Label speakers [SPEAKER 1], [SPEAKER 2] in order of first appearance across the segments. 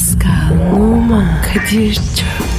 [SPEAKER 1] Pascal, Oman, Kadir çok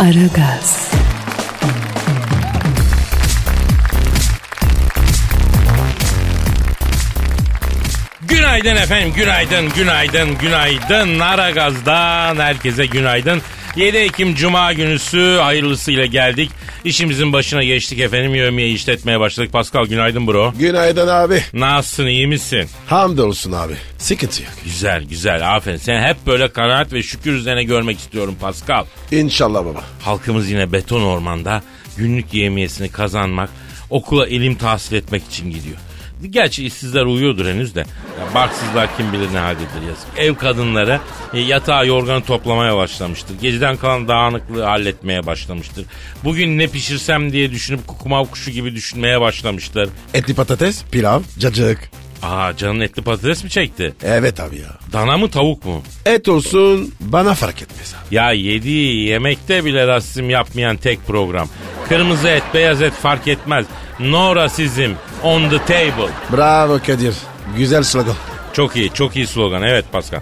[SPEAKER 1] Aragaz,
[SPEAKER 2] Günaydın efendim, günaydın, günaydın, günaydın. Naragaz'dan herkese günaydın. 7 Ekim Cuma günüsü hayırlısıyla geldik. İşimizin başına geçtik efendim. Yövmiye işletmeye başladık. Pascal günaydın bro.
[SPEAKER 3] Günaydın abi.
[SPEAKER 2] Nasılsın, iyi misin?
[SPEAKER 3] Hamdolsun abi. Sıkıntı yok.
[SPEAKER 2] Güzel, güzel. Aferin. Sen hep böyle kanaat ve şükür üzerine görmek istiyorum Pascal.
[SPEAKER 3] İnşallah baba.
[SPEAKER 2] Halkımız yine beton ormanda günlük yemiyesini kazanmak, okula ilim tahsil etmek için gidiyor. Gerçi işsizler uyuyordur henüz de. Ya barksızlar kim bilir ne haldedir yazık. Ev kadınları e, yatağı yorganı toplamaya başlamıştır. Geceden kalan dağınıklığı halletmeye başlamıştır. Bugün ne pişirsem diye düşünüp kukumav kuşu gibi düşünmeye başlamıştır.
[SPEAKER 3] Etli patates, pilav, cacık.
[SPEAKER 2] Aa canın etli patates mi çekti?
[SPEAKER 3] Evet abi ya.
[SPEAKER 2] Dana mı tavuk mu?
[SPEAKER 3] Et olsun bana fark etmez abi.
[SPEAKER 2] Ya yediği yemekte bile rasizm yapmayan tek program. Kırmızı et, beyaz et fark etmez. No rasizm on the table.
[SPEAKER 3] Bravo Kadir. Güzel slogan.
[SPEAKER 2] Çok iyi, çok iyi slogan. Evet Pascal.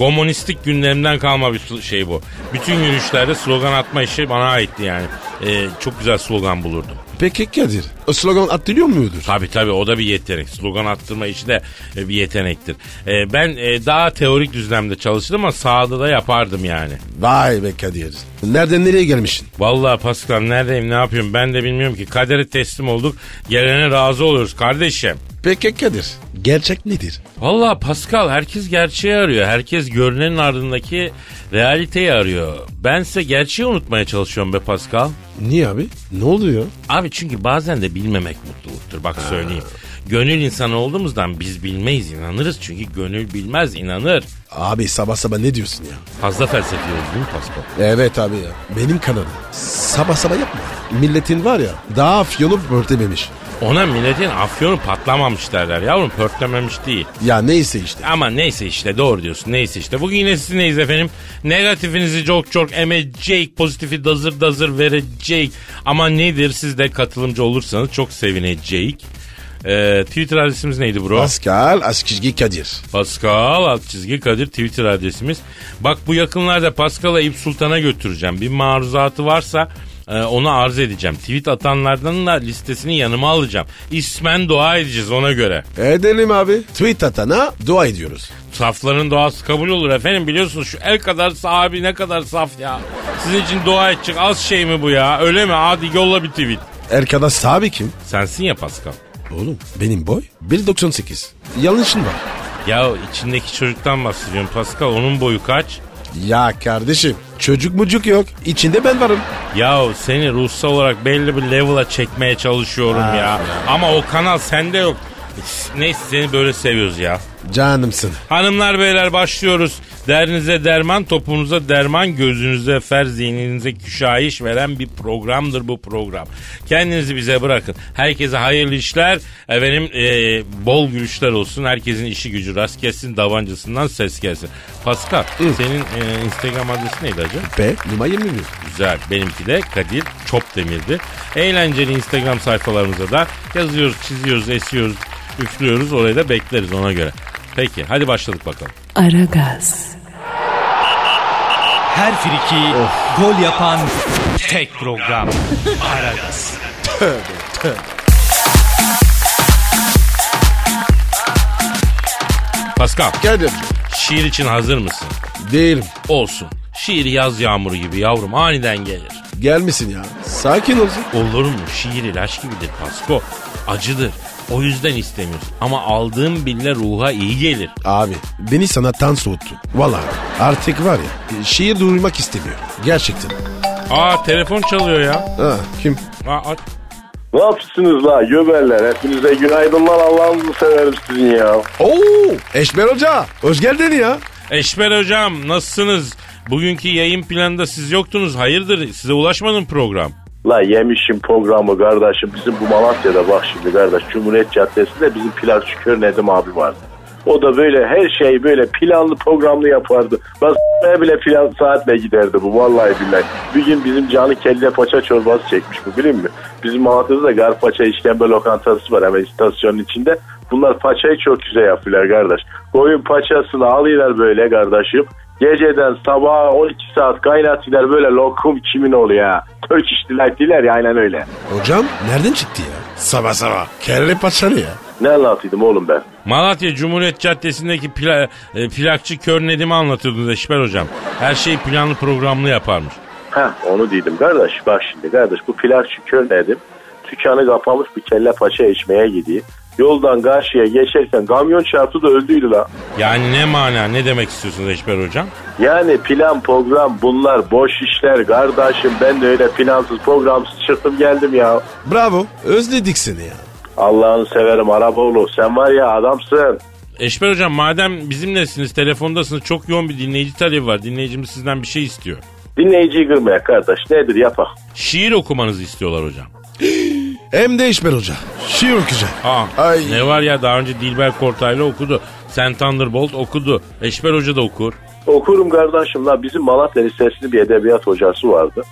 [SPEAKER 2] Komünistik günlerimden kalma bir şey bu. Bütün yürüyüşlerde slogan atma işi bana aitti yani. Ee, çok güzel slogan bulurdum.
[SPEAKER 3] Peki Kadir. O slogan atılıyor muydur?
[SPEAKER 2] Tabii tabii o da bir yetenek. Slogan attırma işi de e, bir yetenektir. Ee, ben e, daha teorik düzlemde çalıştım ama sahada da yapardım yani.
[SPEAKER 3] Vay be Kadir. Nereden nereye gelmişsin?
[SPEAKER 2] Vallahi Pascal neredeyim ne yapıyorum ben de bilmiyorum ki. Kadere teslim olduk. Gelene razı oluyoruz kardeşim.
[SPEAKER 3] Peki Kadir. Gerçek nedir?
[SPEAKER 2] Vallahi Pascal herkes gerçeği arıyor. Herkes görünenin ardındaki realiteyi arıyor. Ben size gerçeği unutmaya çalışıyorum be Pascal.
[SPEAKER 3] Niye abi? Ne oluyor?
[SPEAKER 2] Abi çünkü bazen de bilmemek mutluluktur. Bak söyleyeyim. Gönül insanı olduğumuzdan biz bilmeyiz inanırız. Çünkü gönül bilmez inanır.
[SPEAKER 3] Abi sabah sabah ne diyorsun ya?
[SPEAKER 2] Fazla felsefi oldu değil mi Pascal?
[SPEAKER 3] Evet abi ya. Benim kanalım. Sabah sabah yapma. Milletin var ya daha afyonu örtememiş.
[SPEAKER 2] Ona milletin afyonu patlamamış derler yavrum pörtlememiş değil.
[SPEAKER 3] Ya neyse işte.
[SPEAKER 2] Ama neyse işte doğru diyorsun neyse işte. Bugün yine sizinleyiz efendim. Negatifinizi çok çok emecek, pozitifi dazır dazır verecek. Ama nedir siz de katılımcı olursanız çok sevinecek. Ee, Twitter adresimiz neydi bro?
[SPEAKER 3] Pascal Askizgi Kadir.
[SPEAKER 2] Pascal alt çizgi Kadir Twitter adresimiz. Bak bu yakınlarda Pascal'a İp Sultan'a götüreceğim. Bir maruzatı varsa e, onu arz edeceğim. Tweet atanlardan da listesini yanıma alacağım. İsmen dua edeceğiz ona göre.
[SPEAKER 3] Edelim abi. Tweet atana dua ediyoruz.
[SPEAKER 2] Safların duası kabul olur efendim biliyorsunuz şu el kadar sahibi ne kadar saf ya. Sizin için dua edecek az şey mi bu ya öyle mi hadi yolla bir tweet.
[SPEAKER 3] Erkada sahibi kim?
[SPEAKER 2] Sensin ya Pascal.
[SPEAKER 3] Oğlum benim boy 1.98. Yanlışın var.
[SPEAKER 2] Ya içindeki çocuktan bahsediyorum Pascal onun boyu kaç?
[SPEAKER 3] Ya kardeşim çocuk mucuk yok. İçinde ben varım.
[SPEAKER 2] Ya seni ruhsal olarak belli bir level'a çekmeye çalışıyorum ya. Ama o kanal sende yok. Neyse seni böyle seviyoruz ya.
[SPEAKER 3] Canımsın.
[SPEAKER 2] Hanımlar beyler başlıyoruz. Derinize derman, topunuza derman, gözünüze fer, zihninize küşayiş veren bir programdır bu program. Kendinizi bize bırakın. Herkese hayırlı işler, efendim e, bol gülüşler olsun. Herkesin işi gücü rast gelsin, davancısından ses gelsin. Pascal, senin e, Instagram adresi neydi acaba?
[SPEAKER 3] P numara 21.
[SPEAKER 2] Güzel. Benimki de Kadir Çopdemir'di. Eğlenceli Instagram sayfalarımıza da yazıyoruz, çiziyoruz, esiyoruz, üflüyoruz. Oraya da bekleriz ona göre. Peki hadi başladık bakalım.
[SPEAKER 1] Aragaz,
[SPEAKER 4] Her friki gol yapan tek program. Aragaz.
[SPEAKER 2] Pascal,
[SPEAKER 3] Kadir.
[SPEAKER 2] şiir için hazır mısın?
[SPEAKER 3] Değilim.
[SPEAKER 2] Olsun. Şiir yaz yağmuru gibi yavrum aniden gelir.
[SPEAKER 3] Gelmesin ya. Sakin olsun.
[SPEAKER 2] Olur mu? Şiir ilaç gibidir Pasko. Acıdır. O yüzden istemiyoruz. Ama aldığım bile ruha iyi gelir.
[SPEAKER 3] Abi beni sanattan soğuttu. Vallahi artık var ya şiir duymak istemiyorum. Gerçekten.
[SPEAKER 2] Aa telefon çalıyor ya.
[SPEAKER 3] Ha, kim?
[SPEAKER 2] Aa, aç.
[SPEAKER 5] Ne yapıyorsunuz la göberler? Hepinize günaydınlar Allah'ınızı severim sizin ya.
[SPEAKER 3] Oo, Eşber Hoca. Hoş geldin ya.
[SPEAKER 2] Eşber hocam nasılsınız? Bugünkü yayın planında siz yoktunuz. Hayırdır size ulaşmadım program.
[SPEAKER 6] La yemişim programı kardeşim. Bizim bu Malatya'da bak şimdi kardeş. Cumhuriyet Caddesi'nde bizim plakçı Kör Nedim abi vardı. O da böyle her şey böyle planlı programlı yapardı. S**meye bile plan saatle giderdi bu vallahi billahi. Bir gün bizim canı kelle paça çorbası çekmiş bu biliyor musun? Bizim Malatya'da da gar paça işkembe lokantası var hemen istasyonun içinde. Bunlar paçayı çok güzel yapıyorlar kardeş. Koyun paçasını alıyorlar böyle kardeşim. Geceden sabaha 12 saat kaynatıyorlar böyle lokum kimin oluyor ya. Turkish Delight diler ya aynen öyle.
[SPEAKER 3] Hocam nereden çıktı ya? Sabah sabah. Kelle paça ne ya?
[SPEAKER 6] Ne anlatıyordum oğlum ben?
[SPEAKER 2] Malatya Cumhuriyet Caddesi'ndeki pla, e, plakçı Kör Nedim'i anlatıyordunuz Eşber hocam. Her şeyi planlı programlı yaparmış.
[SPEAKER 6] Heh onu dedim kardeş. Bak şimdi kardeş bu plakçı kör dedim. Dükkanı kapamış bir kelle paça içmeye gidiyor. Yoldan karşıya geçerken kamyon çarptı da öldüydü la.
[SPEAKER 2] Yani ne mana ne demek istiyorsunuz Eşber hocam?
[SPEAKER 6] Yani plan program bunlar boş işler kardeşim. Ben de öyle plansız programsız çıktım geldim ya.
[SPEAKER 3] Bravo. Özledik seni ya.
[SPEAKER 6] Allah'ını severim Araboğlu. Sen var ya adamsın.
[SPEAKER 2] Eşber hocam madem bizimlesiniz telefondasınız çok yoğun bir dinleyici talebi var. Dinleyicimiz sizden bir şey istiyor.
[SPEAKER 6] Dinleyiciyi kırmaya kardeş. Nedir yapak.
[SPEAKER 2] Şiir okumanızı istiyorlar hocam.
[SPEAKER 3] Hem de İşber Hoca. Şiir okuyacak.
[SPEAKER 2] Aa,
[SPEAKER 3] Ay.
[SPEAKER 2] ne var ya daha önce Dilber Kortaylı okudu. Sen Thunderbolt okudu. Eşber Hoca da okur.
[SPEAKER 6] Okurum kardeşim la bizim Malatya Lisesi'nin bir edebiyat hocası vardı.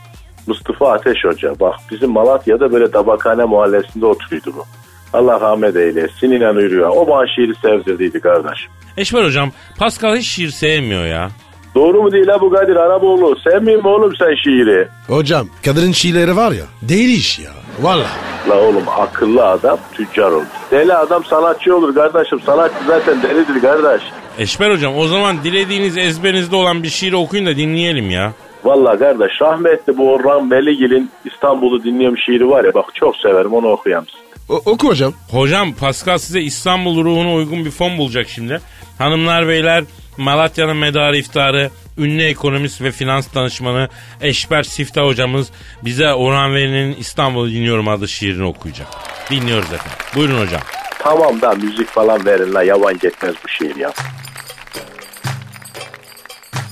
[SPEAKER 6] Mustafa Ateş Hoca. Bak bizim Malatya'da böyle tabakhane mahallesinde oturuyordu bu. Allah rahmet eylesin inanıyor. O bana şiiri sevdirdiydi kardeşim.
[SPEAKER 2] Eşber hocam Pascal hiç şiir sevmiyor ya.
[SPEAKER 6] Doğru mu değil ha bu Kadir Araboğlu? Sevmiyor mu oğlum sen şiiri?
[SPEAKER 3] Hocam Kadir'in şiirleri var ya. Değil iş ya. Valla.
[SPEAKER 6] La oğlum akıllı adam tüccar olur. Deli adam sanatçı olur kardeşim. Sanatçı zaten delidir kardeş.
[SPEAKER 2] Eşber hocam o zaman dilediğiniz ezberinizde olan bir şiir okuyun da dinleyelim ya.
[SPEAKER 6] Vallahi kardeş rahmetli bu Orhan Veligil'in İstanbul'u dinliyorum şiiri var ya bak çok severim onu okuyayım.
[SPEAKER 3] O- oku hocam.
[SPEAKER 2] Hocam Pascal size İstanbul ruhuna uygun bir fon bulacak şimdi. Hanımlar beyler Malatya'nın medarı iftarı ünlü ekonomist ve finans danışmanı Eşber Sifta hocamız bize Orhan Veli'nin İstanbul'u dinliyorum adlı şiirini okuyacak. Dinliyoruz efendim. Buyurun hocam.
[SPEAKER 6] Tamam da müzik falan verin la yavan gitmez bu şiir ya.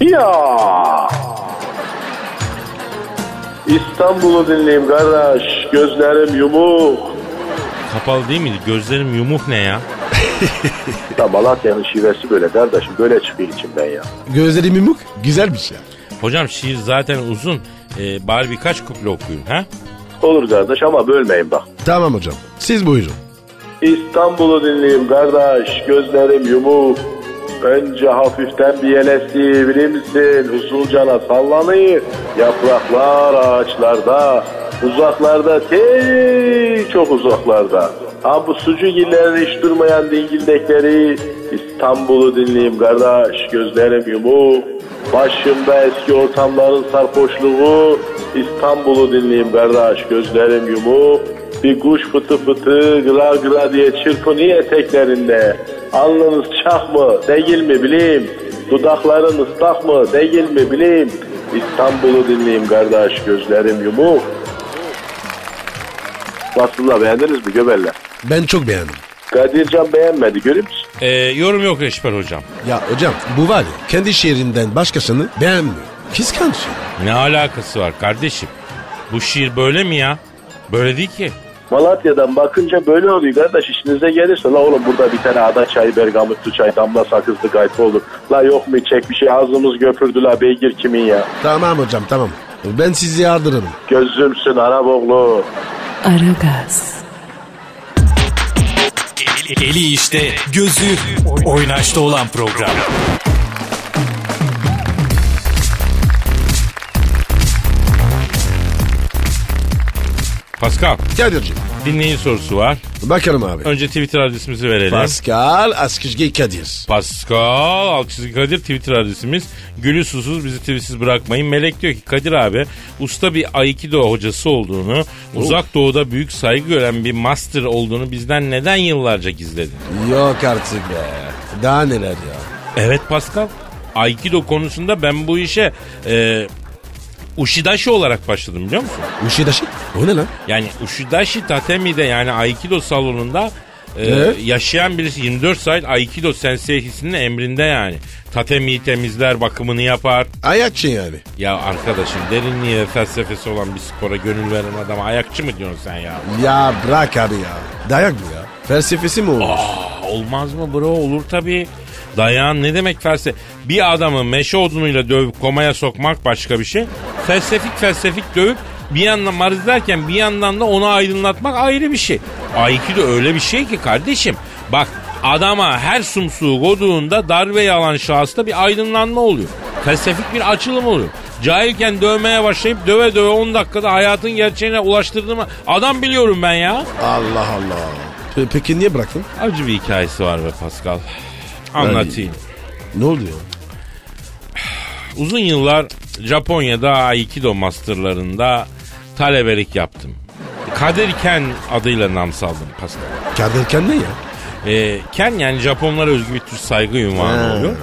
[SPEAKER 6] Ya. İstanbul'u dinleyeyim kardeş. Gözlerim yumuk.
[SPEAKER 2] Kapalı değil miydi? Gözlerim yumuk ne ya?
[SPEAKER 6] Da Malatya'nın şivesi böyle kardeşim. Böyle çıkıyor içimden ya.
[SPEAKER 3] Gözleri mimuk. Güzelmiş ya.
[SPEAKER 2] Hocam şiir zaten uzun. Ee, bari birkaç kuple okuyun ha?
[SPEAKER 6] Olur kardeş ama bölmeyin bak.
[SPEAKER 3] Tamam hocam. Siz buyurun.
[SPEAKER 6] İstanbul'u dinleyeyim kardeş. Gözlerim yumuk. Önce hafiften bir yelesi bilir misin? Usulcana sallanıyor. Yapraklar ağaçlarda. Uzaklarda tey çok uzaklarda. Ha bu sucu gillerin hiç durmayan dingildekleri. İstanbul'u dinleyeyim kardeş. Gözlerim yumuk. Başımda eski ortamların sarhoşluğu. İstanbul'u dinleyeyim kardeş. Gözlerim yumuk. Bir kuş fıtı fıtı gıra gıra diye çırpınıyor eteklerinde. Alnınız çak mı değil mi bileyim. Dudakların ıslak mı değil mi bileyim. İstanbul'u dinleyeyim kardeş gözlerim yumuk. Nasıllar beğendiniz mi göberler?
[SPEAKER 3] Ben çok beğendim.
[SPEAKER 6] Kadircan beğenmedi görüyor musun?
[SPEAKER 2] Ee, yorum yok Eşber hocam.
[SPEAKER 3] Ya hocam bu var ya kendi şiirinden başkasını beğenmiyor. Kıskanç.
[SPEAKER 2] Ne alakası var kardeşim? Bu şiir böyle mi ya? Böyle değil ki.
[SPEAKER 6] Malatya'dan bakınca böyle oluyor kardeş işinize gelirse la oğlum burada bir tane ada çayı bergamotlu çay damla sakızlı gayet olur. La yok mu içecek bir şey ağzımız göpürdü la beygir kimin ya.
[SPEAKER 3] Tamam hocam tamam. Ben sizi yardırırım.
[SPEAKER 6] Gözümsün Araboğlu.
[SPEAKER 7] Aragaz,
[SPEAKER 4] Eli, eli işte, gözü oynaşta olan program.
[SPEAKER 2] Pascal
[SPEAKER 3] Kadir'cim.
[SPEAKER 2] Dinleyici sorusu var.
[SPEAKER 3] Bakalım abi.
[SPEAKER 2] Önce Twitter adresimizi verelim.
[SPEAKER 3] Pascal Askışge Kadir.
[SPEAKER 2] Pascal Alçızı Kadir Twitter adresimiz. Gülü susuz bizi tweetsiz bırakmayın. Melek diyor ki Kadir abi usta bir Aikido hocası olduğunu, uzak doğuda büyük saygı gören bir master olduğunu bizden neden yıllarca gizledin?
[SPEAKER 3] Yok artık be. Daha neler ya.
[SPEAKER 2] Evet Pascal. Aikido konusunda ben bu işe e, Ushidashi olarak başladım biliyor musun?
[SPEAKER 3] Uşidaşı. O ne lan?
[SPEAKER 2] Yani Ushidashi Tatemi'de yani Aikido salonunda Ee,
[SPEAKER 3] Evet.
[SPEAKER 2] yaşayan birisi 24 saat Aikido sensei'sinin emrinde yani. Tatemi temizler, bakımını yapar.
[SPEAKER 3] Ayakçı yani.
[SPEAKER 2] Ya arkadaşım derinliği ve felsefesi olan bir spora gönül veren adama ayakçı mı diyorsun sen ya?
[SPEAKER 3] Ya bırak abi ya. Dayak bu ya. Felsefesi mi olur?
[SPEAKER 2] Aa, olmaz mı bro? Olur tabii. Dayan ne demek felsefe? Bir adamı meşe odunuyla dövüp komaya sokmak başka bir şey. Felsefik felsefik dövüp bir yandan marizlerken bir yandan da onu aydınlatmak ayrı bir şey. Aikido öyle bir şey ki kardeşim. Bak adama her sumsuğu koduğunda darbe alan şahısta bir aydınlanma oluyor. Felsefik bir açılım oluyor. Cahilken dövmeye başlayıp döve döve 10 dakikada hayatın gerçeğine ulaştırdığımı adam biliyorum ben ya.
[SPEAKER 3] Allah Allah. Pe- peki niye bıraktın?
[SPEAKER 2] Acı bir hikayesi var be Pascal. Anlatayım.
[SPEAKER 3] Ne oldu ya?
[SPEAKER 2] Uzun yıllar Japonya'da Aikido masterlarında talebelik yaptım. Kadir Ken adıyla nam saldım Pascal.
[SPEAKER 3] Kaderken ne ya?
[SPEAKER 2] Ee, Ken yani Japonlara özgü bir tür saygı ünvanı
[SPEAKER 3] Ha.
[SPEAKER 2] oluyor.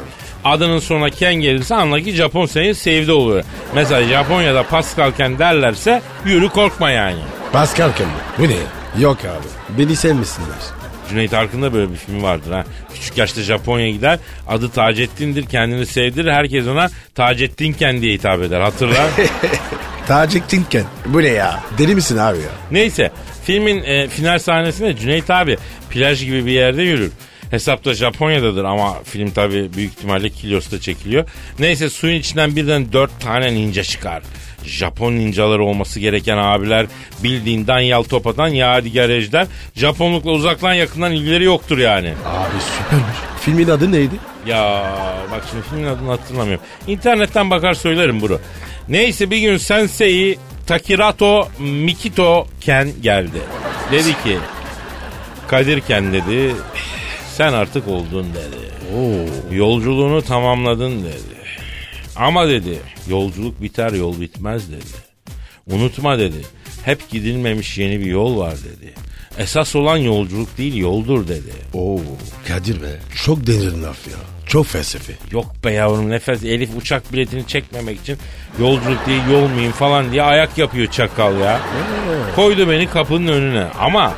[SPEAKER 2] Adının sonuna Ken gelirse anla ki Japon seni sevdi oluyor. Mesela Japonya'da Pascal Ken derlerse yürü korkma yani.
[SPEAKER 3] Pascal Ken mi? Bu ne? Yok abi. Beni sevmesinler.
[SPEAKER 2] Cüneyt Arkın'da böyle bir film vardır ha. Küçük yaşta Japonya'ya gider. Adı Taceddin'dir. Kendini sevdirir. Herkes ona Taceddin Ken diye hitap eder. Hatırlar.
[SPEAKER 3] Taceddin Ken. Bu ne ya? Deli misin abi ya?
[SPEAKER 2] Neyse filmin e, final sahnesinde Cüneyt abi plaj gibi bir yerde yürür. Hesapta Japonya'dadır ama film tabi büyük ihtimalle Kilyos'ta çekiliyor. Neyse suyun içinden birden dört tane ninja çıkar. Japon ninjaları olması gereken abiler bildiğin Danyal Topa'dan Yadigar Ejder. Japonlukla uzaktan yakından ilgileri yoktur yani.
[SPEAKER 3] Abi süpermiş. Filmin adı neydi?
[SPEAKER 2] Ya bak şimdi filmin adını hatırlamıyorum. İnternetten bakar söylerim bunu. Neyse bir gün Sensei Takirato Mikito Ken geldi. Dedi ki Kadir Ken dedi sen artık oldun dedi. Yolculuğunu tamamladın dedi. Ama dedi yolculuk biter yol bitmez dedi. Unutma dedi. Hep gidilmemiş yeni bir yol var dedi. Esas olan yolculuk değil yoldur dedi.
[SPEAKER 3] Oo Kadir be. Çok derin laf ya. Çok felsefi.
[SPEAKER 2] Yok be yavrum nefes Elif uçak biletini çekmemek için yolculuk değil yol muyum falan diye ayak yapıyor çakal ya. Koydu beni kapının önüne ama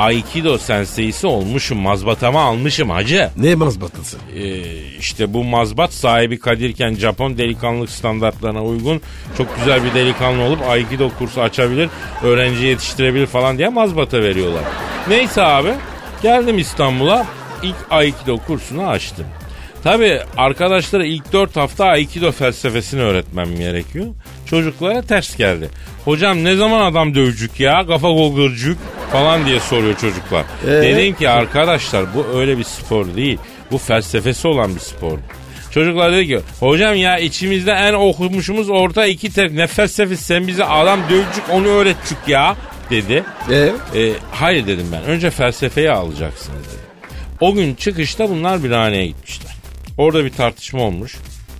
[SPEAKER 2] Aikido senseisi olmuşum mazbatama almışım hacı.
[SPEAKER 3] Ne mazbatısı?
[SPEAKER 2] Ee, işte bu mazbat sahibi Kadirken Japon delikanlılık standartlarına uygun çok güzel bir delikanlı olup Aikido kursu açabilir, öğrenci yetiştirebilir falan diye mazbata veriyorlar. Neyse abi geldim İstanbul'a ilk Aikido kursunu açtım. Tabi arkadaşlara ilk 4 hafta Aikido felsefesini öğretmem gerekiyor. Çocuklara ters geldi. Hocam ne zaman adam dövcük ya kafa golgırcük falan diye soruyor çocuklar.
[SPEAKER 3] Ee?
[SPEAKER 2] Dedim ki arkadaşlar bu öyle bir spor değil. Bu felsefesi olan bir spor. Çocuklar dedi ki hocam ya içimizde en okumuşumuz orta iki tek ne felsefesi sen bize adam dövcük onu öğretcük ya dedi.
[SPEAKER 3] E
[SPEAKER 2] E, hayır dedim ben. Önce felsefeyi alacaksınız dedi. O gün çıkışta bunlar bir haneye gitmişler. Orada bir tartışma olmuş.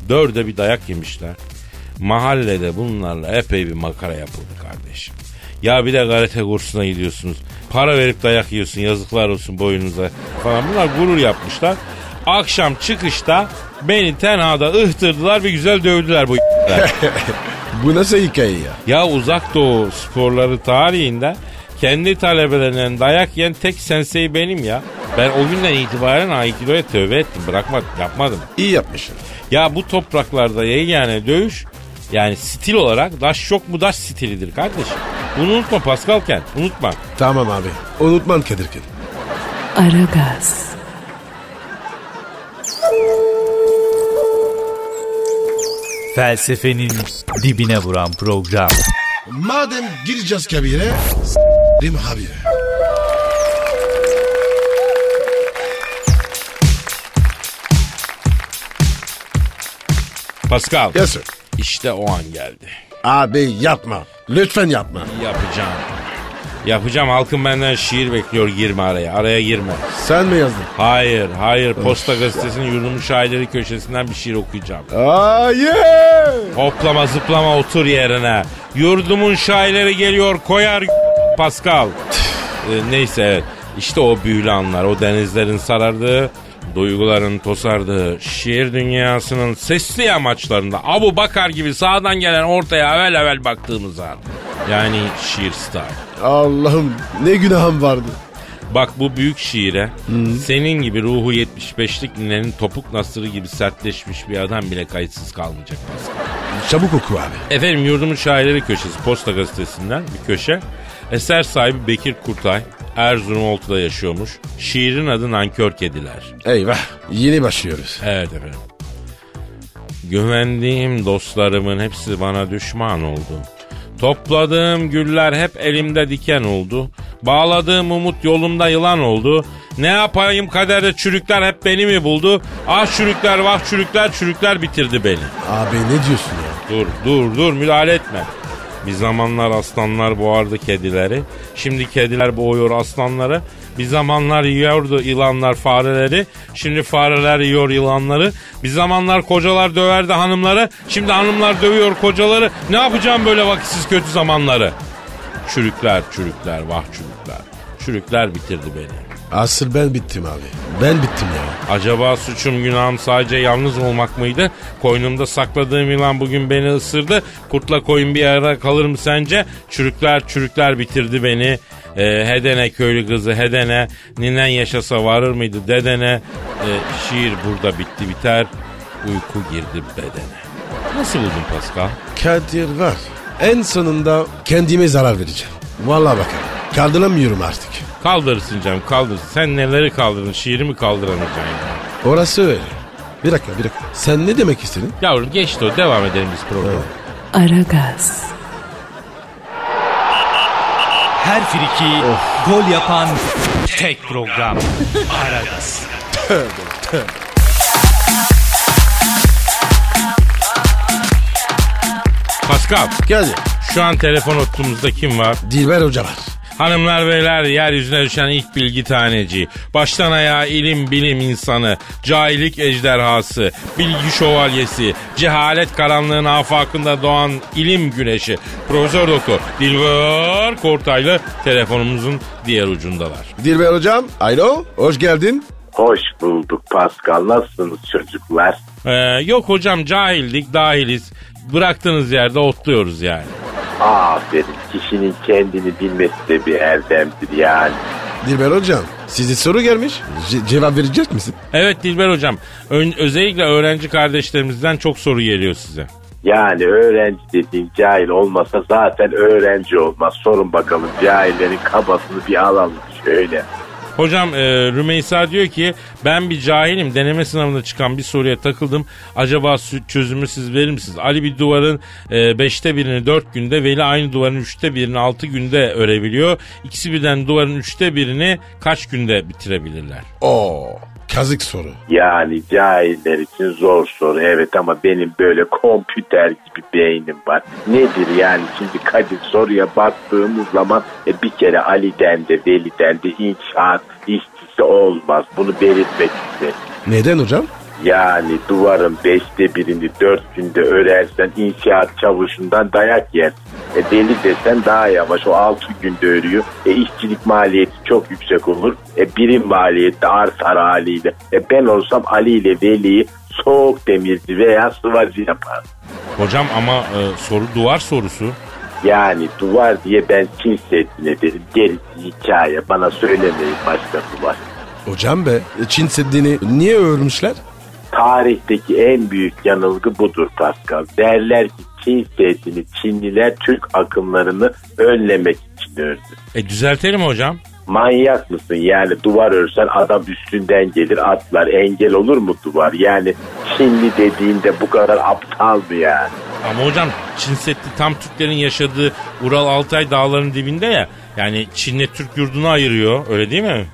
[SPEAKER 2] Dörde bir dayak yemişler. Mahallede bunlarla epey bir makara yapıldı kardeşim. Ya bir de karate kursuna gidiyorsunuz. Para verip dayak yiyorsun yazıklar olsun boyunuza falan. Bunlar gurur yapmışlar. Akşam çıkışta beni tenhada ıhtırdılar bir güzel dövdüler bu
[SPEAKER 3] bu nasıl hikaye ya?
[SPEAKER 2] Ya uzak doğu sporları tarihinde kendi talebelerinden dayak yiyen tek sensei benim ya. Ben o günden itibaren Aikido'ya tövbe ettim. Bırakmadım, yapmadım.
[SPEAKER 3] İyi yapmışsın.
[SPEAKER 2] Ya bu topraklarda yani dövüş yani stil olarak daş yok mu daş stilidir kardeşim. Bunu unutma Pascal Ken, unutma.
[SPEAKER 3] Tamam abi. Unutmam Kadir Ken.
[SPEAKER 1] Aragaz,
[SPEAKER 4] Felsefenin dibine vuran program.
[SPEAKER 3] Madem gireceğiz kabire s**rim abi.
[SPEAKER 2] Pascal,
[SPEAKER 3] Yes sir.
[SPEAKER 2] İşte o an geldi.
[SPEAKER 3] Abi yapma. Lütfen yapma.
[SPEAKER 2] Yapacağım. Yapacağım halkım benden şiir bekliyor girme araya. Araya girme.
[SPEAKER 3] Sen mi yazdın?
[SPEAKER 2] Hayır, hayır. Posta gazetesinin yurdumun şairleri köşesinden bir şiir okuyacağım.
[SPEAKER 3] Hayır.
[SPEAKER 2] Hoplama zıplama otur yerine. Yurdumun şairleri geliyor koyar Pascal. Ee, neyse. İşte o büyülü anlar. O denizlerin sarardığı, duyguların tosardığı, şiir dünyasının sesli amaçlarında Abu Bakar gibi sağdan gelen ortaya evvel evvel baktığımız an. Yani şiir star.
[SPEAKER 3] Allah'ım ne günahım vardı.
[SPEAKER 2] Bak bu büyük şiire senin gibi ruhu 75'lik ninenin topuk nasırı gibi sertleşmiş bir adam bile kayıtsız kalmayacak.
[SPEAKER 3] Çabuk oku abi.
[SPEAKER 2] Efendim yurdumun şairleri köşesi Posta Gazetesi'nden bir köşe. Eser sahibi Bekir Kurtay Erzurum Oltu'da yaşıyormuş. Şiirin adı Nankör Kediler.
[SPEAKER 3] Eyvah yeni başlıyoruz.
[SPEAKER 2] Evet efendim. Güvendiğim dostlarımın hepsi bana düşman oldu. Topladığım güller hep elimde diken oldu. Bağladığım umut yolumda yılan oldu. Ne yapayım kaderde çürükler hep beni mi buldu? Ah çürükler vah çürükler çürükler bitirdi beni.
[SPEAKER 3] Abi ne diyorsun ya?
[SPEAKER 2] Dur dur dur müdahale etme. Bir zamanlar aslanlar boğardı kedileri. Şimdi kediler boğuyor aslanları. Bir zamanlar yiyordu yılanlar fareleri. Şimdi fareler yiyor yılanları. Bir zamanlar kocalar döverdi hanımları. Şimdi hanımlar dövüyor kocaları. Ne yapacağım böyle vakitsiz kötü zamanları? Çürükler çürükler vah çürükler. Çürükler bitirdi beni.
[SPEAKER 3] Asıl ben bittim abi. Ben bittim ya.
[SPEAKER 2] Acaba suçum günahım sadece yalnız olmak mıydı? Koynumda sakladığım yılan bugün beni ısırdı. Kurtla koyun bir ara kalır mı sence? Çürükler çürükler bitirdi beni. Ee, hedene köylü kızı hedene. Ninen yaşasa varır mıydı dedene? Ee, şiir burada bitti biter. Uyku girdi bedene. Nasıl buldun Pascal?
[SPEAKER 3] Kadir var. En sonunda kendime zarar vereceğim. Vallahi bak. Kaldıramıyorum artık.
[SPEAKER 2] Kaldırırsın canım kaldırsın. Sen neleri kaldırdın şiiri mi kaldıramayacaksın ya?
[SPEAKER 3] Orası öyle. Bir dakika bir dakika. Sen ne demek istedin?
[SPEAKER 2] Yavrum geçti o devam edelim biz programa.
[SPEAKER 1] Aragaz,
[SPEAKER 4] Her friki gol yapan tek program. Aragaz.
[SPEAKER 2] Pascal
[SPEAKER 3] Geldi.
[SPEAKER 2] şu an telefon ottumuzda kim var?
[SPEAKER 3] Dilber Hoca var.
[SPEAKER 2] Hanımlar beyler yeryüzüne düşen ilk bilgi taneci. Baştan ayağa ilim bilim insanı. Cahillik ejderhası. Bilgi şövalyesi. Cehalet karanlığın afakında doğan ilim güneşi. Profesör Doktor Dilber Kortaylı telefonumuzun diğer ucundalar.
[SPEAKER 3] Dilber Hocam. Alo. Hoş geldin.
[SPEAKER 5] Hoş bulduk Pascal. Nasılsınız çocuklar?
[SPEAKER 2] Ee, yok hocam cahildik dahiliz. Bıraktığınız yerde otluyoruz yani.
[SPEAKER 5] Aferin. Kişinin kendini bilmesi de bir erdemdir yani.
[SPEAKER 3] Dilber Hocam. Size soru gelmiş. Ce- cevap verecek misin?
[SPEAKER 2] Evet Dilber hocam ön- özellikle öğrenci kardeşlerimizden çok soru geliyor size.
[SPEAKER 5] Yani öğrenci dediğin cahil olmasa zaten öğrenci olmaz. Sorun bakalım cahillerin kabasını bir alalım şöyle.
[SPEAKER 2] Hocam e, Rümeysa diyor ki ben bir cahilim deneme sınavında çıkan bir soruya takıldım. Acaba çözümü siz verir misiniz? Ali bir duvarın e, beşte birini dört günde Veli aynı duvarın üçte birini altı günde örebiliyor. İkisi birden duvarın üçte birini kaç günde bitirebilirler?
[SPEAKER 3] Oo. Kazık soru.
[SPEAKER 5] Yani cahiller için zor soru evet ama benim böyle kompüter gibi beynim var. Nedir yani şimdi Kadir soruya baktığımız zaman e, bir kere Ali'den de Veli'den de inşaat işçisi olmaz. Bunu belirtmek isterim.
[SPEAKER 3] Neden hocam?
[SPEAKER 5] Yani duvarın beşte birini dört günde örersen inşaat çavuşundan dayak yer. E deli desen daha yavaş o altı günde örüyor. E işçilik maliyeti çok yüksek olur. E birim maliyeti artar haliyle. E ben olsam Ali ile Veli'yi soğuk demirci veya sıvacı yapar.
[SPEAKER 2] Hocam ama e, soru duvar sorusu.
[SPEAKER 5] Yani duvar diye ben Çin Seddi'ne derim. Gerisi hikaye. Bana söylemeyin başka duvar.
[SPEAKER 3] Hocam be. Çin Seddi'ni niye örmüşler?
[SPEAKER 5] Tarihteki en büyük yanılgı budur Pascal. Derler ki Çin Seddi'ni Çinliler Türk akımlarını önlemek için ördü.
[SPEAKER 2] E düzeltelim hocam.
[SPEAKER 5] Manyak mısın yani duvar örsen adam üstünden gelir atlar engel olur mu duvar yani Çinli dediğinde bu kadar aptal mı yani
[SPEAKER 2] Ama hocam Çin Seddi tam Türklerin yaşadığı Ural Altay dağlarının dibinde ya. Yani Çin'le Türk yurdunu ayırıyor öyle değil mi?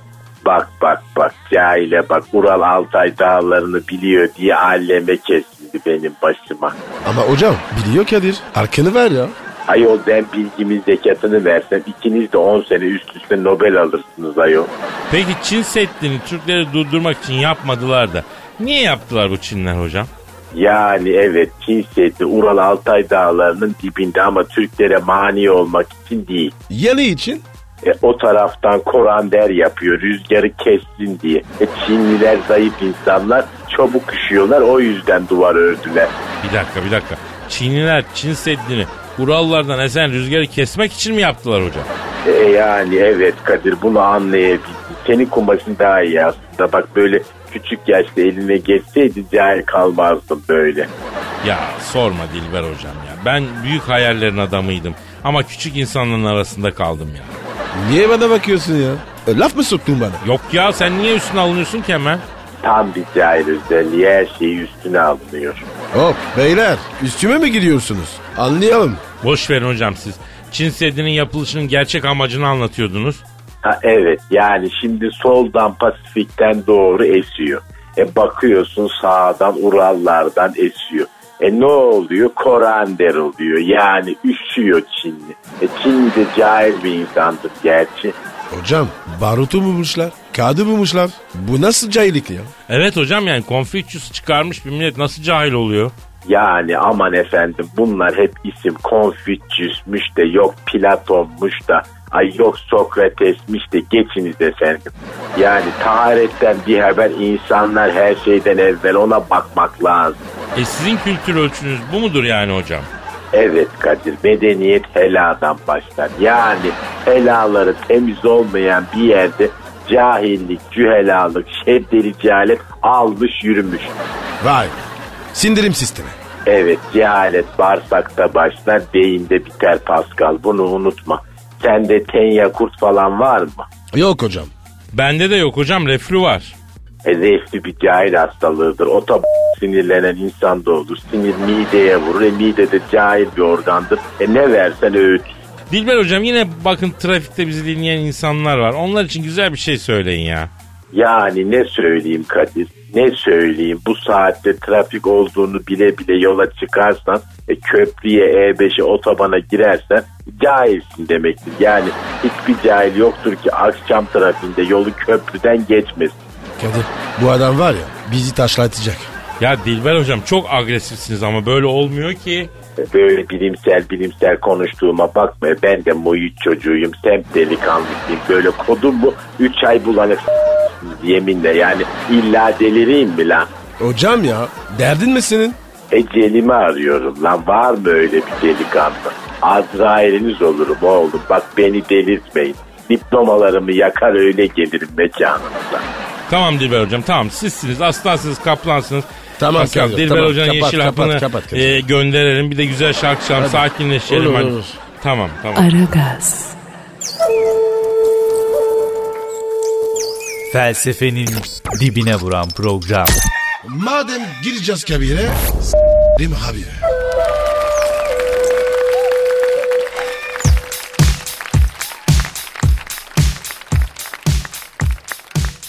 [SPEAKER 5] Bak bak bak cahile bak Ural Altay dağlarını biliyor diye alleme kesildi benim başıma
[SPEAKER 3] Ama hocam biliyor Kadir. Arkanı ver ya.
[SPEAKER 5] Ayol ben bilgimin zekatını versem ikiniz de 10 sene üst üste Nobel alırsınız ayol.
[SPEAKER 2] Peki Çin Seddi'ni Türkleri durdurmak için yapmadılar da niye yaptılar bu Çinler hocam?
[SPEAKER 5] Yani evet Çin Seddi Ural Altay dağlarının dibinde ama Türklere mani olmak için değil.
[SPEAKER 3] Yanı için
[SPEAKER 5] E, o taraftan korander yapıyor rüzgarı kessin diye. E, Çinliler zayıf insanlar çabuk üşüyorlar o yüzden duvar ördüler.
[SPEAKER 2] Bir dakika bir dakika. Çinliler Çin Seddi'ni Urallardan esen rüzgarı kesmek için mi yaptılar hocam?
[SPEAKER 5] E, yani evet Kadir bunu anlayabildin senin kumaşın daha iyi aslında. Bak böyle küçük yaşta eline geçseydi cahil kalmazdım böyle.
[SPEAKER 2] Ya sorma Dilber hocam ya. Ben büyük hayallerin adamıydım. Ama küçük insanların arasında kaldım ya.
[SPEAKER 3] Niye bana bakıyorsun ya? E, laf mı soktun bana?
[SPEAKER 2] Yok ya sen niye üstüne alınıyorsun ki hemen?
[SPEAKER 5] Tam bir cahil özelliği her şeyi üstüne alınıyor.
[SPEAKER 3] Hop beyler üstüme mi gidiyorsunuz? Anlayalım.
[SPEAKER 2] Boş verin hocam siz. Çin Seddi'nin yapılışının gerçek amacını anlatıyordunuz.
[SPEAKER 5] Ha, evet yani şimdi soldan Pasifik'ten doğru esiyor. E bakıyorsun sağdan Urallardan esiyor. E ne oluyor? Korander oluyor. Yani üşüyor Çinli. E Çinli de cahil bir insandır gerçi.
[SPEAKER 3] Hocam barutu bulmuşlar. Kağıdı bulmuşlar. Bu nasıl cahillik ya?
[SPEAKER 2] Evet hocam yani Confucius çıkarmış bir millet nasıl cahil oluyor?
[SPEAKER 5] Yani aman efendim bunlar hep isim Konfüçyüsmüş de yok Platonmuş da ay yok Sokratesmiş de geçiniz efendim. Yani taharetten bir haber insanlar her şeyden evvel ona bakmak lazım.
[SPEAKER 2] E sizin kültür ölçünüz bu mudur yani hocam?
[SPEAKER 5] Evet Kadir medeniyet heladan başlar. Yani helaları temiz olmayan bir yerde cahillik, cühelalık, şeddeli cehalet almış yürümüş.
[SPEAKER 3] Vay. Sindirim sistemi.
[SPEAKER 5] Evet cehalet bağırsakta başlar beyinde biter Pascal bunu unutma. Sende tenya kurt falan var mı?
[SPEAKER 3] Yok hocam.
[SPEAKER 2] Bende de yok hocam reflü var.
[SPEAKER 5] E, zevkli bir cahil hastalığıdır. O da sinirlenen insan da olur. Sinir mideye vurur. E, mide de cahil bir organdır. E, ne versen öğüt.
[SPEAKER 2] Dilber hocam yine bakın trafikte bizi dinleyen insanlar var. Onlar için güzel bir şey söyleyin ya.
[SPEAKER 5] Yani ne söyleyeyim Kadir? Ne söyleyeyim? Bu saatte trafik olduğunu bile bile yola çıkarsan, e, köprüye, E5'e, otobana girersen cahilsin demektir. Yani hiçbir cahil yoktur ki akşam trafiğinde yolu köprüden geçmesin.
[SPEAKER 3] Kadir bu adam var ya bizi taşlatacak.
[SPEAKER 2] Ya Dilber hocam çok agresifsiniz ama böyle olmuyor ki.
[SPEAKER 5] E, Böyle bilimsel bilimsel konuştuğuma bakma. Ben de muhit çocuğuyum. Semt delikanlısıyım. Böyle kodum bu. Üç ay bulanık yeminle yani illa delireyim mi lan?
[SPEAKER 3] Hocam ya derdin mi senin?
[SPEAKER 5] Ecelimi arıyorum lan var mı öyle bir delikanlı? Azrail'iniz olurum oğlum bak beni delirtmeyin. Diplomalarımı yakar öyle gelirim mekanınıza.
[SPEAKER 2] Tamam Dilber hocam tamam sizsiniz aslansınız kaplansınız.
[SPEAKER 3] Tamam,
[SPEAKER 2] Pascal, Dilber
[SPEAKER 3] tamam.
[SPEAKER 2] hocanın
[SPEAKER 3] Kapat,
[SPEAKER 2] yeşil
[SPEAKER 3] kapat,
[SPEAKER 2] hapını
[SPEAKER 3] kapat, kapat.
[SPEAKER 2] e, gönderelim. Bir de güzel şarkı çalalım sakinleşelim.
[SPEAKER 3] Olur, olur.
[SPEAKER 2] Tamam tamam.
[SPEAKER 1] Aragaz,
[SPEAKER 4] Felsefenin dibine vuran program.
[SPEAKER 3] Madem gireceğiz kabire s**rim abi.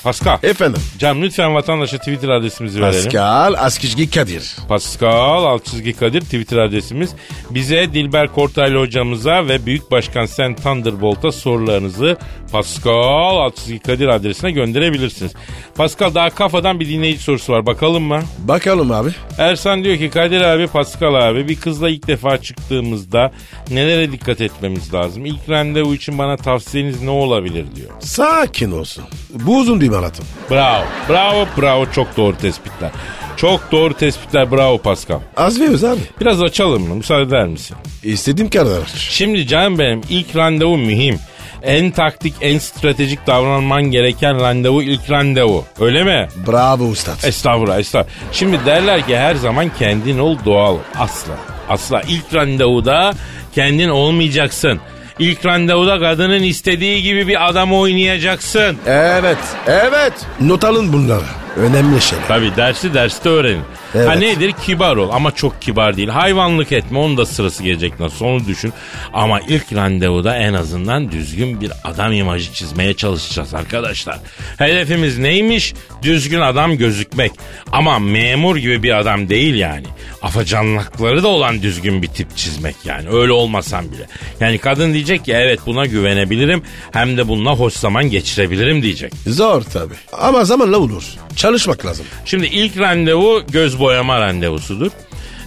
[SPEAKER 2] Pascal.
[SPEAKER 3] Efendim.
[SPEAKER 2] Cam lütfen vatandaşa Twitter adresimizi verelim.
[SPEAKER 3] Pascal Askizgi Kadir.
[SPEAKER 2] Pascal alt çizgi Kadir Twitter adresimiz. Bize Dilber Kortaylı hocamıza ve Büyük Başkan Sen Thunderbolt'a sorularınızı Pascal alt çizgi Kadir adresine gönderebilirsiniz. Pascal daha kafadan bir dinleyici sorusu var bakalım mı?
[SPEAKER 3] Bakalım abi.
[SPEAKER 2] Ersan diyor ki Kadir abi Pascal abi bir kızla ilk defa çıktığımızda nelere dikkat etmemiz lazım? İlk randevu için bana tavsiyeniz ne olabilir diyor.
[SPEAKER 3] Sakin olsun. Bu uzun bir maraton.
[SPEAKER 2] Bravo bravo bravo çok doğru tespitler. Çok doğru tespitler bravo Pascal.
[SPEAKER 3] Az ve öz abi.
[SPEAKER 2] Biraz açalım mı müsaade eder misin?
[SPEAKER 3] İstediğim kadar.
[SPEAKER 2] Şimdi canım benim ilk randevu mühim. En taktik, en stratejik davranman gereken randevu ilk randevu. Öyle mi?
[SPEAKER 3] Bravo ustad.
[SPEAKER 2] Estağfurullah, estağfurullah. Şimdi derler ki her zaman kendin ol doğal. Asla. Asla. İlk randevuda kendin olmayacaksın. İlk randevuda kadının istediği gibi bir adam oynayacaksın.
[SPEAKER 3] Evet. Evet. Not alın bunları. Önemli şeyler.
[SPEAKER 2] Tabii dersi derste öğrenin.
[SPEAKER 3] Evet.
[SPEAKER 2] Ha nedir? Kibar ol ama çok kibar değil. Hayvanlık etme onun da sırası gelecek nasıl onu düşün. Ama ilk randevuda en azından düzgün bir adam imajı çizmeye çalışacağız arkadaşlar. Hedefimiz neymiş? Düzgün adam gözükmek. Ama memur gibi bir adam değil yani. Afacanlıkları da olan düzgün bir tip çizmek yani. Öyle olmasam bile. Yani kadın diyecek ki evet buna güvenebilirim. Hem de bununla hoş zaman geçirebilirim diyecek.
[SPEAKER 3] Zor tabi. Ama zamanla olur. Çalışmak lazım.
[SPEAKER 2] Şimdi ilk randevu göz boyama randevusudur.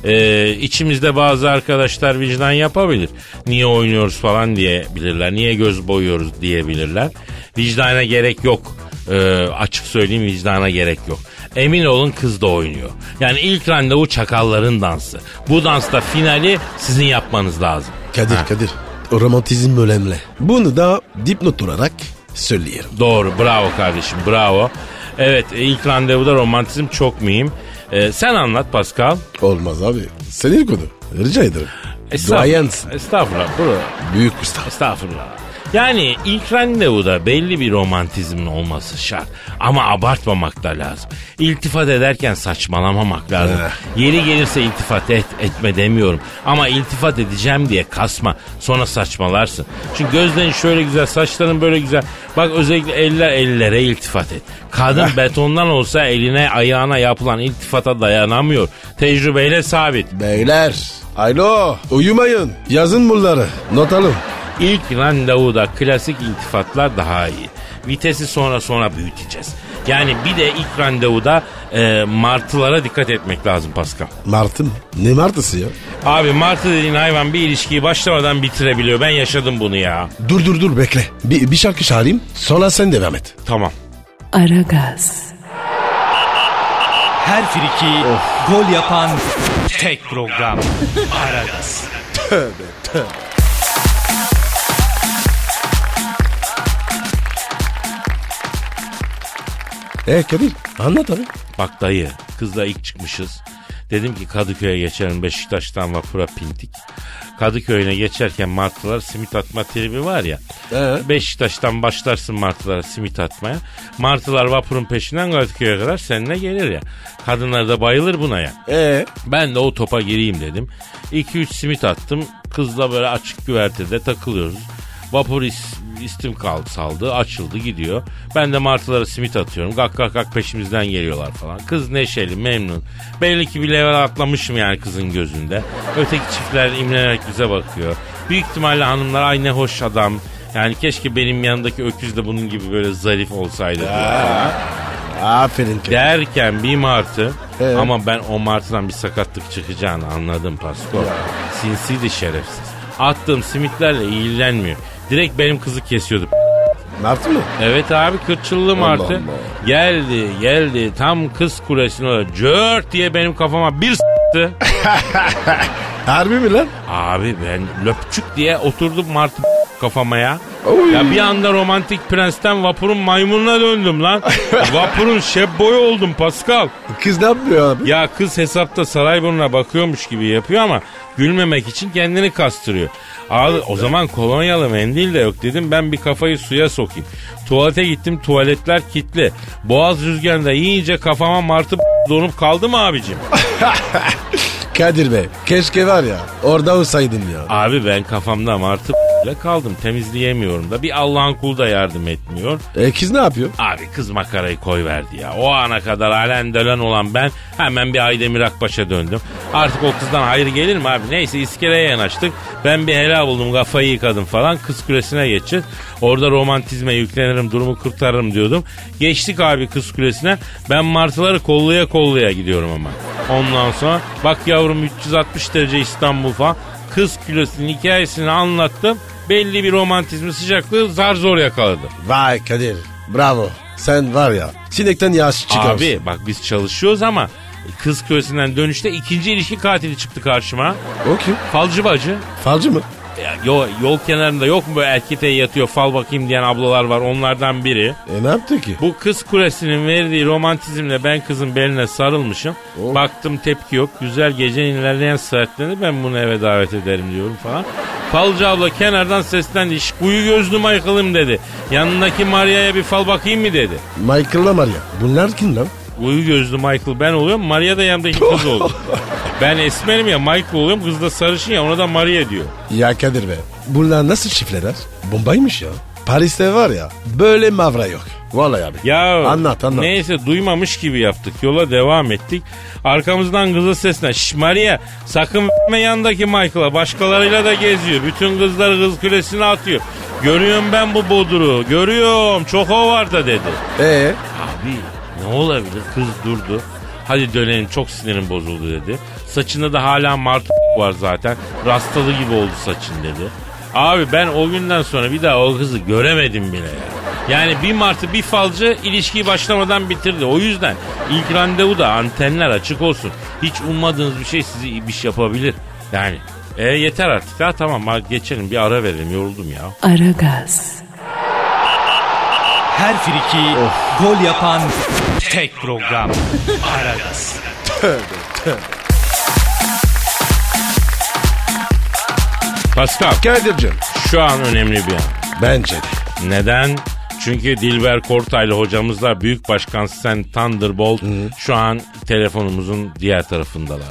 [SPEAKER 2] Ee, içimizde bazı arkadaşlar vicdan yapabilir. Niye oynuyoruz falan diyebilirler. Niye göz boyuyoruz diyebilirler. Vicdana gerek yok. Ee, açık söyleyeyim vicdana gerek yok. Emin olun kız da oynuyor. Yani ilk randevu çakalların dansı. Bu dansta finali sizin yapmanız lazım.
[SPEAKER 3] Kadir
[SPEAKER 2] Ha.
[SPEAKER 3] Kadir. Romantizm önemli. Bunu da dipnot olarak söyleyelim.
[SPEAKER 2] Doğru bravo kardeşim bravo. Evet e, ilk randevuda romantizm çok mühim. E, sen anlat Pascal.
[SPEAKER 3] Olmaz abi. Senin konu. Rica ederim. Duayensin.
[SPEAKER 2] Estağfurullah. Bro.
[SPEAKER 3] Büyük usta.
[SPEAKER 2] Estağfurullah. Yani ilk randevuda belli bir romantizmin olması şart. Ama abartmamak da lazım. İltifat ederken saçmalamamak lazım. Yeri gelirse iltifat et, etme demiyorum. Ama iltifat edeceğim diye kasma. Sonra saçmalarsın. Çünkü gözlerin şöyle güzel, saçların böyle güzel. Bak özellikle eller ellere iltifat et. Kadın betondan olsa eline ayağına yapılan iltifata dayanamıyor. Tecrübeyle sabit.
[SPEAKER 3] Beyler. Alo. Uyumayın. Yazın bunları. Not alın.
[SPEAKER 2] İlk randevuda klasik iltifatlar daha iyi. Vitesi sonra sonra büyüteceğiz. Yani bir de ilk randevuda e, martılara dikkat etmek lazım Pascal.
[SPEAKER 3] Martı mı? Ne martısı ya?
[SPEAKER 2] Abi martı dediğin hayvan bir ilişkiyi başlamadan bitirebiliyor. Ben yaşadım bunu ya.
[SPEAKER 3] Dur dur dur bekle. Bir, bir şarkı çağırayım. Sonra sen devam et.
[SPEAKER 2] Tamam.
[SPEAKER 1] Aragaz,
[SPEAKER 4] Her friki gol yapan tek program. Aragaz.
[SPEAKER 3] E Kadir anlat abi.
[SPEAKER 2] Bak dayı kızla ilk çıkmışız. Dedim ki Kadıköy'e geçelim Beşiktaş'tan vapura pintik. Kadıköy'üne geçerken martılar simit atma tribi var ya.
[SPEAKER 3] Ee?
[SPEAKER 2] Beşiktaş'tan başlarsın martılara simit atmaya. Martılar vapurun peşinden Kadıköy'e kadar seninle gelir ya. Kadınlar da bayılır buna ya.
[SPEAKER 3] E
[SPEAKER 2] Ben de o topa gireyim dedim. 2-3 simit attım. Kızla böyle açık güvertede takılıyoruz. Vapur is, istim kaldı saldı açıldı gidiyor. Ben de martılara simit atıyorum. Gak gak gak peşimizden geliyorlar falan. Kız neşeli memnun. Belli ki bir level atlamışım yani kızın gözünde. Öteki çiftler imlenerek bize bakıyor. Büyük ihtimalle hanımlar ay ne hoş adam. Yani keşke benim yanındaki öküz de bunun gibi böyle zarif olsaydı.
[SPEAKER 3] aferin Kadir.
[SPEAKER 2] Derken bir martı
[SPEAKER 3] Evet.
[SPEAKER 2] ama ben o martıdan bir sakatlık çıkacağını anladım Pasko. Sinsiydi şerefsiz. Attığım simitlerle ilgilenmiyor. Direkt benim kızı kesiyordu.
[SPEAKER 3] Martı mı?
[SPEAKER 2] Evet abi kırçıllı martı.
[SPEAKER 3] Allah.
[SPEAKER 2] Geldi geldi tam kız kulesine öyle cört diye benim kafama bir s**tı.
[SPEAKER 3] Harbi mi lan?
[SPEAKER 2] Abi ben löpçük diye oturdum martı kafama ya.
[SPEAKER 3] Oy.
[SPEAKER 2] Ya bir anda romantik prensten vapurun maymununa döndüm lan. vapurun şebboyu oldum Pascal.
[SPEAKER 3] Kız ne yapıyor abi?
[SPEAKER 2] Ya kız hesapta Sarayburnu'na bakıyormuş gibi yapıyor ama gülmemek için kendini kastırıyor. Abi o zaman kolonyalı mendil de yok dedim ben bir kafayı suya sokayım. Tuvalete gittim tuvaletler kilitli. Boğaz rüzgarında yiyince kafama martı donup kaldı mı abicim?
[SPEAKER 3] Kadir Bey keşke var ya orada olsaydım ya.
[SPEAKER 2] Abi ben kafamda martı ile kaldım temizleyemiyorum da bir Allah'ın kulu da yardım etmiyor.
[SPEAKER 3] E kız ne yapıyor?
[SPEAKER 2] Abi kız makarayı koy verdi ya. O ana kadar halen dölen olan ben hemen bir Aydemir Akbaş'a döndüm. Artık o kızdan hayır gelir mi abi? Neyse iskeleye yanaştık. Ben bir helal buldum kafayı yıkadım falan. Kız kulesine geçeceğiz. Orada romantizme yüklenirim durumu kurtarırım diyordum. Geçtik abi kız kulesine. Ben martıları kollaya kollaya gidiyorum ama. Ondan sonra bak yavrum 360 derece İstanbul falan. Kız kulesinin hikayesini anlattım. Belli bir romantizmi sıcaklığı zar zor yakaladı.
[SPEAKER 3] Vay Kadir bravo. Sen var ya sinekten yağış çıkarsın.
[SPEAKER 2] Abi bak biz çalışıyoruz ama kız kölesinden dönüşte ikinci ilişki katili çıktı karşıma.
[SPEAKER 3] O kim?
[SPEAKER 2] Falcı bacı.
[SPEAKER 3] Falcı mı?
[SPEAKER 2] Ya, yol, yol kenarında yok mu böyle erkeğe yatıyor fal bakayım diyen ablalar var onlardan biri.
[SPEAKER 3] E ne yaptı ki?
[SPEAKER 2] Bu kız kulesinin verdiği romantizmle ben kızın beline sarılmışım.
[SPEAKER 3] Oh.
[SPEAKER 2] Baktım tepki yok. Güzel gecenin ilerleyen saatlerinde ben bunu eve davet ederim diyorum falan. Falcı abla kenardan seslendi. "Şş, Kuyu gözlü Michael'ım dedi. Yanındaki Maria'ya bir fal bakayım mı dedi.
[SPEAKER 3] Michael'la Maria. Bunlar kim lan?
[SPEAKER 2] Uyu gözlü Michael ben oluyorum. Maria da yanımdaki kız oldu. ben esmerim ya Michael oluyorum. Kız da sarışın ya ona da Maria diyor.
[SPEAKER 3] Ya Kadir Bey bunlar nasıl çiftler? Bombaymış ya. Paris'te var ya böyle mavra yok. Vallahi abi.
[SPEAKER 2] Ya
[SPEAKER 3] Anlat anlat.
[SPEAKER 2] neyse duymamış gibi yaptık. Yola devam ettik. Arkamızdan kızı sesle Şş Maria sakın v**me yandaki Michael'a başkalarıyla da geziyor. Bütün kızları kız kulesine atıyor. Görüyorum ben bu boduru. Görüyorum. Çok o var da dedi.
[SPEAKER 3] Ee,
[SPEAKER 2] Abi ne olabilir? Kız durdu. Hadi dönelim çok sinirim bozuldu dedi. Saçında da hala mart var zaten. Rastalı gibi oldu saçın dedi. Abi ben o günden sonra bir daha o kızı göremedim bile ya. Yani bir martı bir falcı ilişkiyi başlamadan bitirdi. O yüzden ilk randevuda antenler açık olsun. Hiç ummadığınız bir şey sizi iyi bir şey yapabilir. Yani e yeter artık. Ha tamam hadi geçelim bir ara verelim yoruldum ya.
[SPEAKER 1] Aragaz,
[SPEAKER 4] Her friki gol yapan tek program. Aragaz.
[SPEAKER 2] Pascal
[SPEAKER 3] Kadir'cim.
[SPEAKER 2] şu an önemli bir an.
[SPEAKER 3] Bence de.
[SPEAKER 2] Neden? Çünkü Dilber Kortaylı hocamızla Büyük Başkan Sen Thunderbolt şu an telefonumuzun diğer tarafındalar.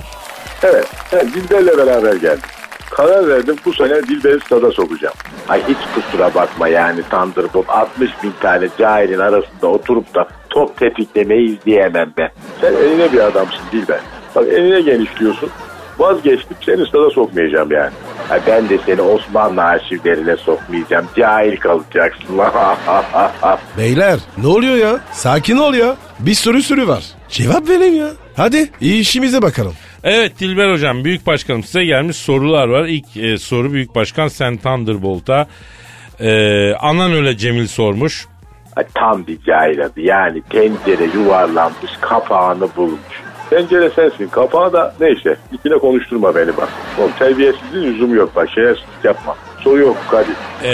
[SPEAKER 5] Evet, ben Dilber'le beraber geldim. Karar verdim bu sene Dilber'i stada sokacağım. Ay hiç kusura bakma yani Thunderbolt 60 bin tane cahilin arasında oturup da top tepiklemeyi izleyemem ben. Sen eline bir adamsın Dilber. Bak eline genişliyorsun. Vazgeçtim seni stada sokmayacağım yani. Ay ben de seni Osmanlı arşivlerine sokmayacağım. Cahil kalacaksın.
[SPEAKER 3] Beyler ne oluyor ya? Sakin ol ya. Bir sürü sürü var. Cevap verin ya. Hadi iyi işimize bakalım.
[SPEAKER 2] Evet Dilber Hocam Büyük Başkanım size gelmiş sorular var. İlk e, soru Büyük Başkan Sen Thunderbolt'a. E, anan öyle Cemil sormuş.
[SPEAKER 5] Tam bir cahil adı. Yani tencere yuvarlanmış kapağını bulmuş. Tencere sensin. Kapağı da neyse. İkine konuşturma beni bak. Oğlum terbiyesizliğin lüzumu yok bak. Şerefsizlik yapma. Soru yok Kadir.
[SPEAKER 2] E,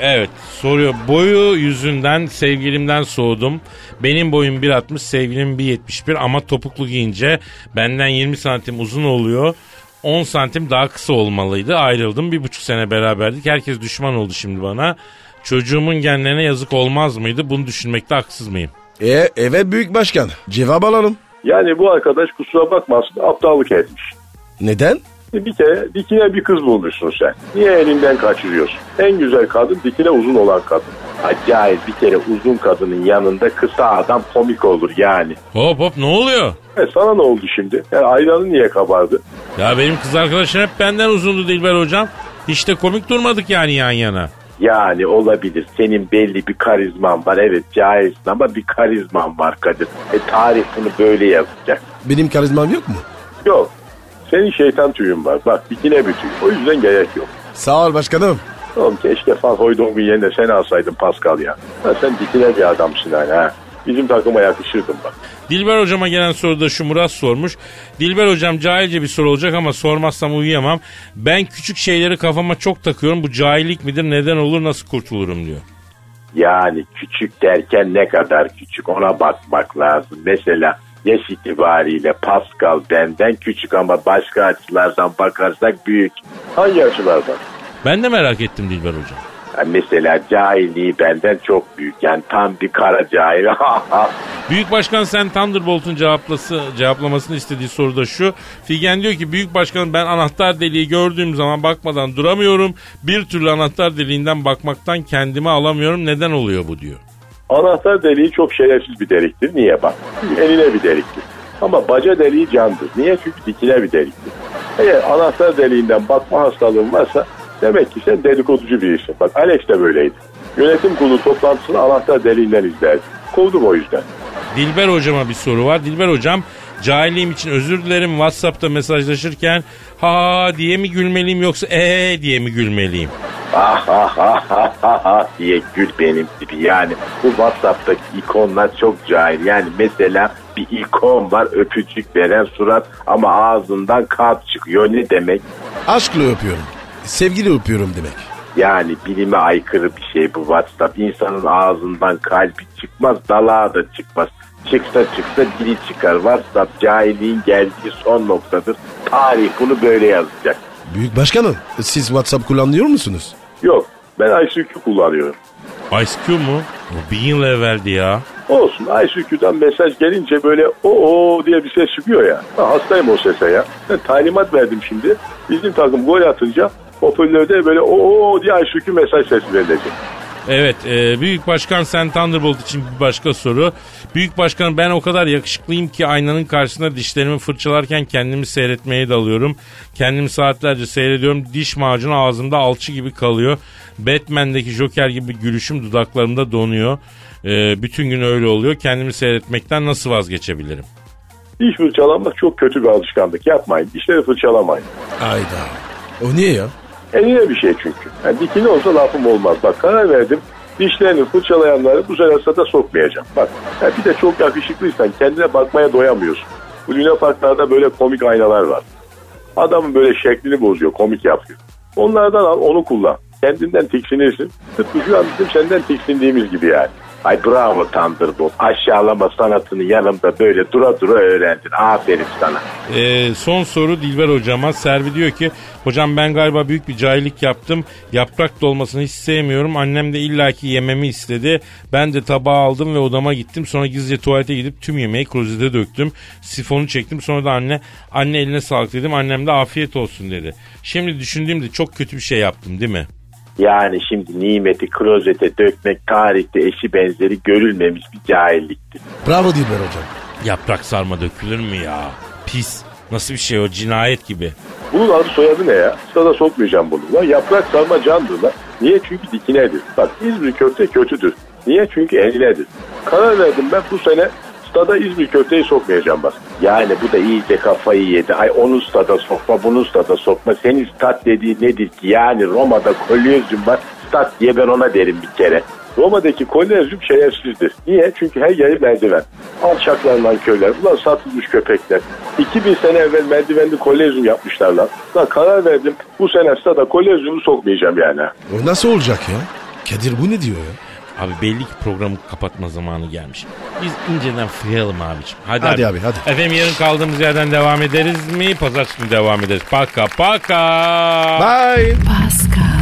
[SPEAKER 2] evet soruyor. Boyu yüzünden sevgilimden soğudum. Benim boyum 1.60 sevgilim 1.71 ama topuklu giyince benden 20 santim uzun oluyor. 10 santim daha kısa olmalıydı. Ayrıldım. Bir buçuk sene beraberdik. Herkes düşman oldu şimdi bana. Çocuğumun genlerine yazık olmaz mıydı? Bunu düşünmekte haksız mıyım?
[SPEAKER 3] E, evet büyük başkan. Cevap alalım.
[SPEAKER 5] Yani bu arkadaş kusura bakmasın aptallık etmiş.
[SPEAKER 3] Neden?
[SPEAKER 5] E, Bir kere dikine bir kız bulmuşsun sen. Niye elinden kaçırıyorsun? En güzel kadın dikine uzun olan kadın. Acayip bir kere uzun kadının yanında kısa adam komik olur yani.
[SPEAKER 2] Hop hop ne oluyor?
[SPEAKER 5] E sana ne oldu şimdi? Yani ayranı niye kabardı?
[SPEAKER 2] Ya benim kız arkadaşım hep benden uzundu Dilber hocam. Hiç de komik durmadık yani yan yana.
[SPEAKER 5] Yani olabilir. Senin belli bir karizman var. Evet cahilsin ama bir karizman var Kadir. E tarih bunu böyle yazacak.
[SPEAKER 3] Benim karizmam yok mu?
[SPEAKER 5] Yok. Senin şeytan tüyün var. Bak dikine bir tüy. O yüzden gerek yok.
[SPEAKER 3] Sağ ol başkanım.
[SPEAKER 5] Oğlum keşke Van Hooydonk'un yerine sen alsaydın Pascal ya. Ha, sen dikine bir adamsın hani ha. Bizim takıma yakışırdın bak.
[SPEAKER 2] Dilber hocama gelen soruda şu Murat sormuş. Dilber hocam cahilce bir soru olacak ama sormazsam uyuyamam. Ben küçük şeyleri kafama çok takıyorum. Bu cahillik midir? Neden olur? Nasıl kurtulurum diyor.
[SPEAKER 5] Yani küçük derken ne kadar küçük ona bakmak lazım. Mesela yaş itibariyle Pascal benden küçük ama başka açılardan bakarsak büyük. Hangi açılardan?
[SPEAKER 2] Ben de merak ettim Dilber hocam.
[SPEAKER 5] Yani mesela cahilliği benden çok büyük. Yani tam bir kara cahil.
[SPEAKER 2] Büyük Başkan sen Thunderbolt'un cevaplası, cevaplamasını istediği soruda şu. Figen diyor ki Büyük Başkanım ben anahtar deliği gördüğüm zaman bakmadan duramıyorum. Bir türlü anahtar deliğinden bakmaktan kendimi alamıyorum. Neden oluyor bu diyor.
[SPEAKER 5] Anahtar deliği çok şerefsiz bir deliktir. Niye bak? Eline bir deliktir. Ama baca deliği candır. Niye? Çünkü dikine bir deliktir. Eğer anahtar deliğinden bakma hastalığın varsa demek ki sen dedikoducu birisin. Bak Alex de böyleydi. Yönetim kurulu toplantısını anahtar deliğinden izlerdi. Kovdum o yüzden.
[SPEAKER 2] Dilber hocama bir soru var. Dilber hocam cahilliğim için özür dilerim. Whatsapp'ta mesajlaşırken ha diye mi gülmeliyim yoksa ee diye mi gülmeliyim?
[SPEAKER 5] Ah ah ah ah ah ah diye gül benim gibi. Yani bu WhatsApp'taki ikonlar çok cahil. Yani mesela bir ikon var öpücük veren surat ama ağzından kalp çıkıyor. Ne demek?
[SPEAKER 3] Aşkla öpüyorum. Sevgili öpüyorum demek.
[SPEAKER 5] Yani bilime aykırı bir şey bu WhatsApp. İnsanın ağzından kalbi çıkmaz, dalağı da çıkmaz. Çıksa çıksa dili çıkar. WhatsApp cahilliğin geldiği son noktadır. Tarih bunu böyle yazacak.
[SPEAKER 3] Büyük başkanım siz WhatsApp kullanıyor musunuz?
[SPEAKER 5] Yok ben ICQ kullanıyorum.
[SPEAKER 2] ICQ mu? O bir yıl evveldi ya.
[SPEAKER 5] Olsun ICQ'dan mesaj gelince böyle o o diye bir ses çıkıyor ya. Ha, hastayım o sese ya. Ben talimat verdim şimdi. Bizim takım gol atınca hoparlörde böyle o o diye ICQ mesaj sesi verilecek.
[SPEAKER 2] Evet e, Büyük Başkan Sen Thunderbolt için bir başka soru. Büyük Başkanım ben o kadar yakışıklıyım ki aynanın karşısında dişlerimi fırçalarken kendimi seyretmeye dalıyorum. Kendimi saatlerce seyrediyorum. Diş macunu ağzımda alçı gibi kalıyor. Batman'deki Joker gibi gülüşüm dudaklarımda donuyor. E, bütün gün öyle oluyor. Kendimi seyretmekten nasıl vazgeçebilirim?
[SPEAKER 5] Diş fırçalamak çok kötü bir alışkanlık. Yapmayın. Dişleri fırçalamayın.
[SPEAKER 3] Ayda. O niye ya?
[SPEAKER 5] Eline bir şey çünkü. Yani dikili olsa lafım olmaz. Bak karar verdim. Dişlerini fırçalayanları bu sefer sokmayacağım. Bak yani bir de çok yakışıklıysan kendine bakmaya doyamıyorsun. Bu Luna Parklarda böyle komik aynalar var. Adamın böyle şeklini bozuyor, komik yapıyor. Onlardan al, onu kullan. Kendinden tiksinirsin. Tıpkı şu an bizim senden tiksindiğimiz gibi yani. Ay bravo Thunderbolt. Aşağılama sanatını yanımda böyle dura dura öğrendin. Aferin sana.
[SPEAKER 2] Ee, son soru Dilber hocama. Servi diyor ki hocam ben galiba büyük bir cahillik yaptım. Yaprak dolmasını hiç sevmiyorum. Annem de illaki yememi istedi. Ben de tabağı aldım ve odama gittim. Sonra gizlice tuvalete gidip tüm yemeği klozete döktüm. Sifonu çektim. Sonra da anne anne eline sağlık dedim. Annem de afiyet olsun dedi. Şimdi düşündüğümde çok kötü bir şey yaptım değil mi?
[SPEAKER 5] Yani şimdi nimeti klozete dökmek tarihte eşi benzeri görülmemiş bir cahilliktir.
[SPEAKER 3] Bravo Dilber hocam.
[SPEAKER 2] Yaprak sarma dökülür mü ya? Pis. Nasıl bir şey o cinayet gibi.
[SPEAKER 5] Bunun adı soyadı ne ya? Sana sokmayacağım bunu. Lan yaprak sarma candır lan. Niye? Çünkü dikinedir. Bak İzmir köfte kötüdür. Niye? Çünkü ehlinedir. Karar verdim ben bu sene stada İzmir köfteyi sokmayacağım bak. Yani bu da iyice kafayı yedi. Ay onu stada sokma, bunu stada sokma. Senin stat dediği nedir ki? Yani Roma'da kolyezyum var. Stat diye ben ona derim bir kere. Roma'daki kolyezyum şerefsizdir. Niye? Çünkü her yeri merdiven. Alçaklarından köyler. Ulan satılmış köpekler. 2000 sene evvel merdivenli kolezyum yapmışlar lan. Lan karar verdim. Bu sene stada kolezyumu sokmayacağım yani.
[SPEAKER 3] O nasıl olacak ya? Kadir bu ne diyor ya?
[SPEAKER 2] Abi belli ki programı kapatma zamanı gelmiş. Biz inceden fıyalım abicim. Hadi,
[SPEAKER 3] Hadi abi, hadi.
[SPEAKER 2] Efendim yarın kaldığımız yerden devam ederiz mi? Pazartesi günü devam ederiz. Paka paka.
[SPEAKER 3] Bye.
[SPEAKER 1] Pascal,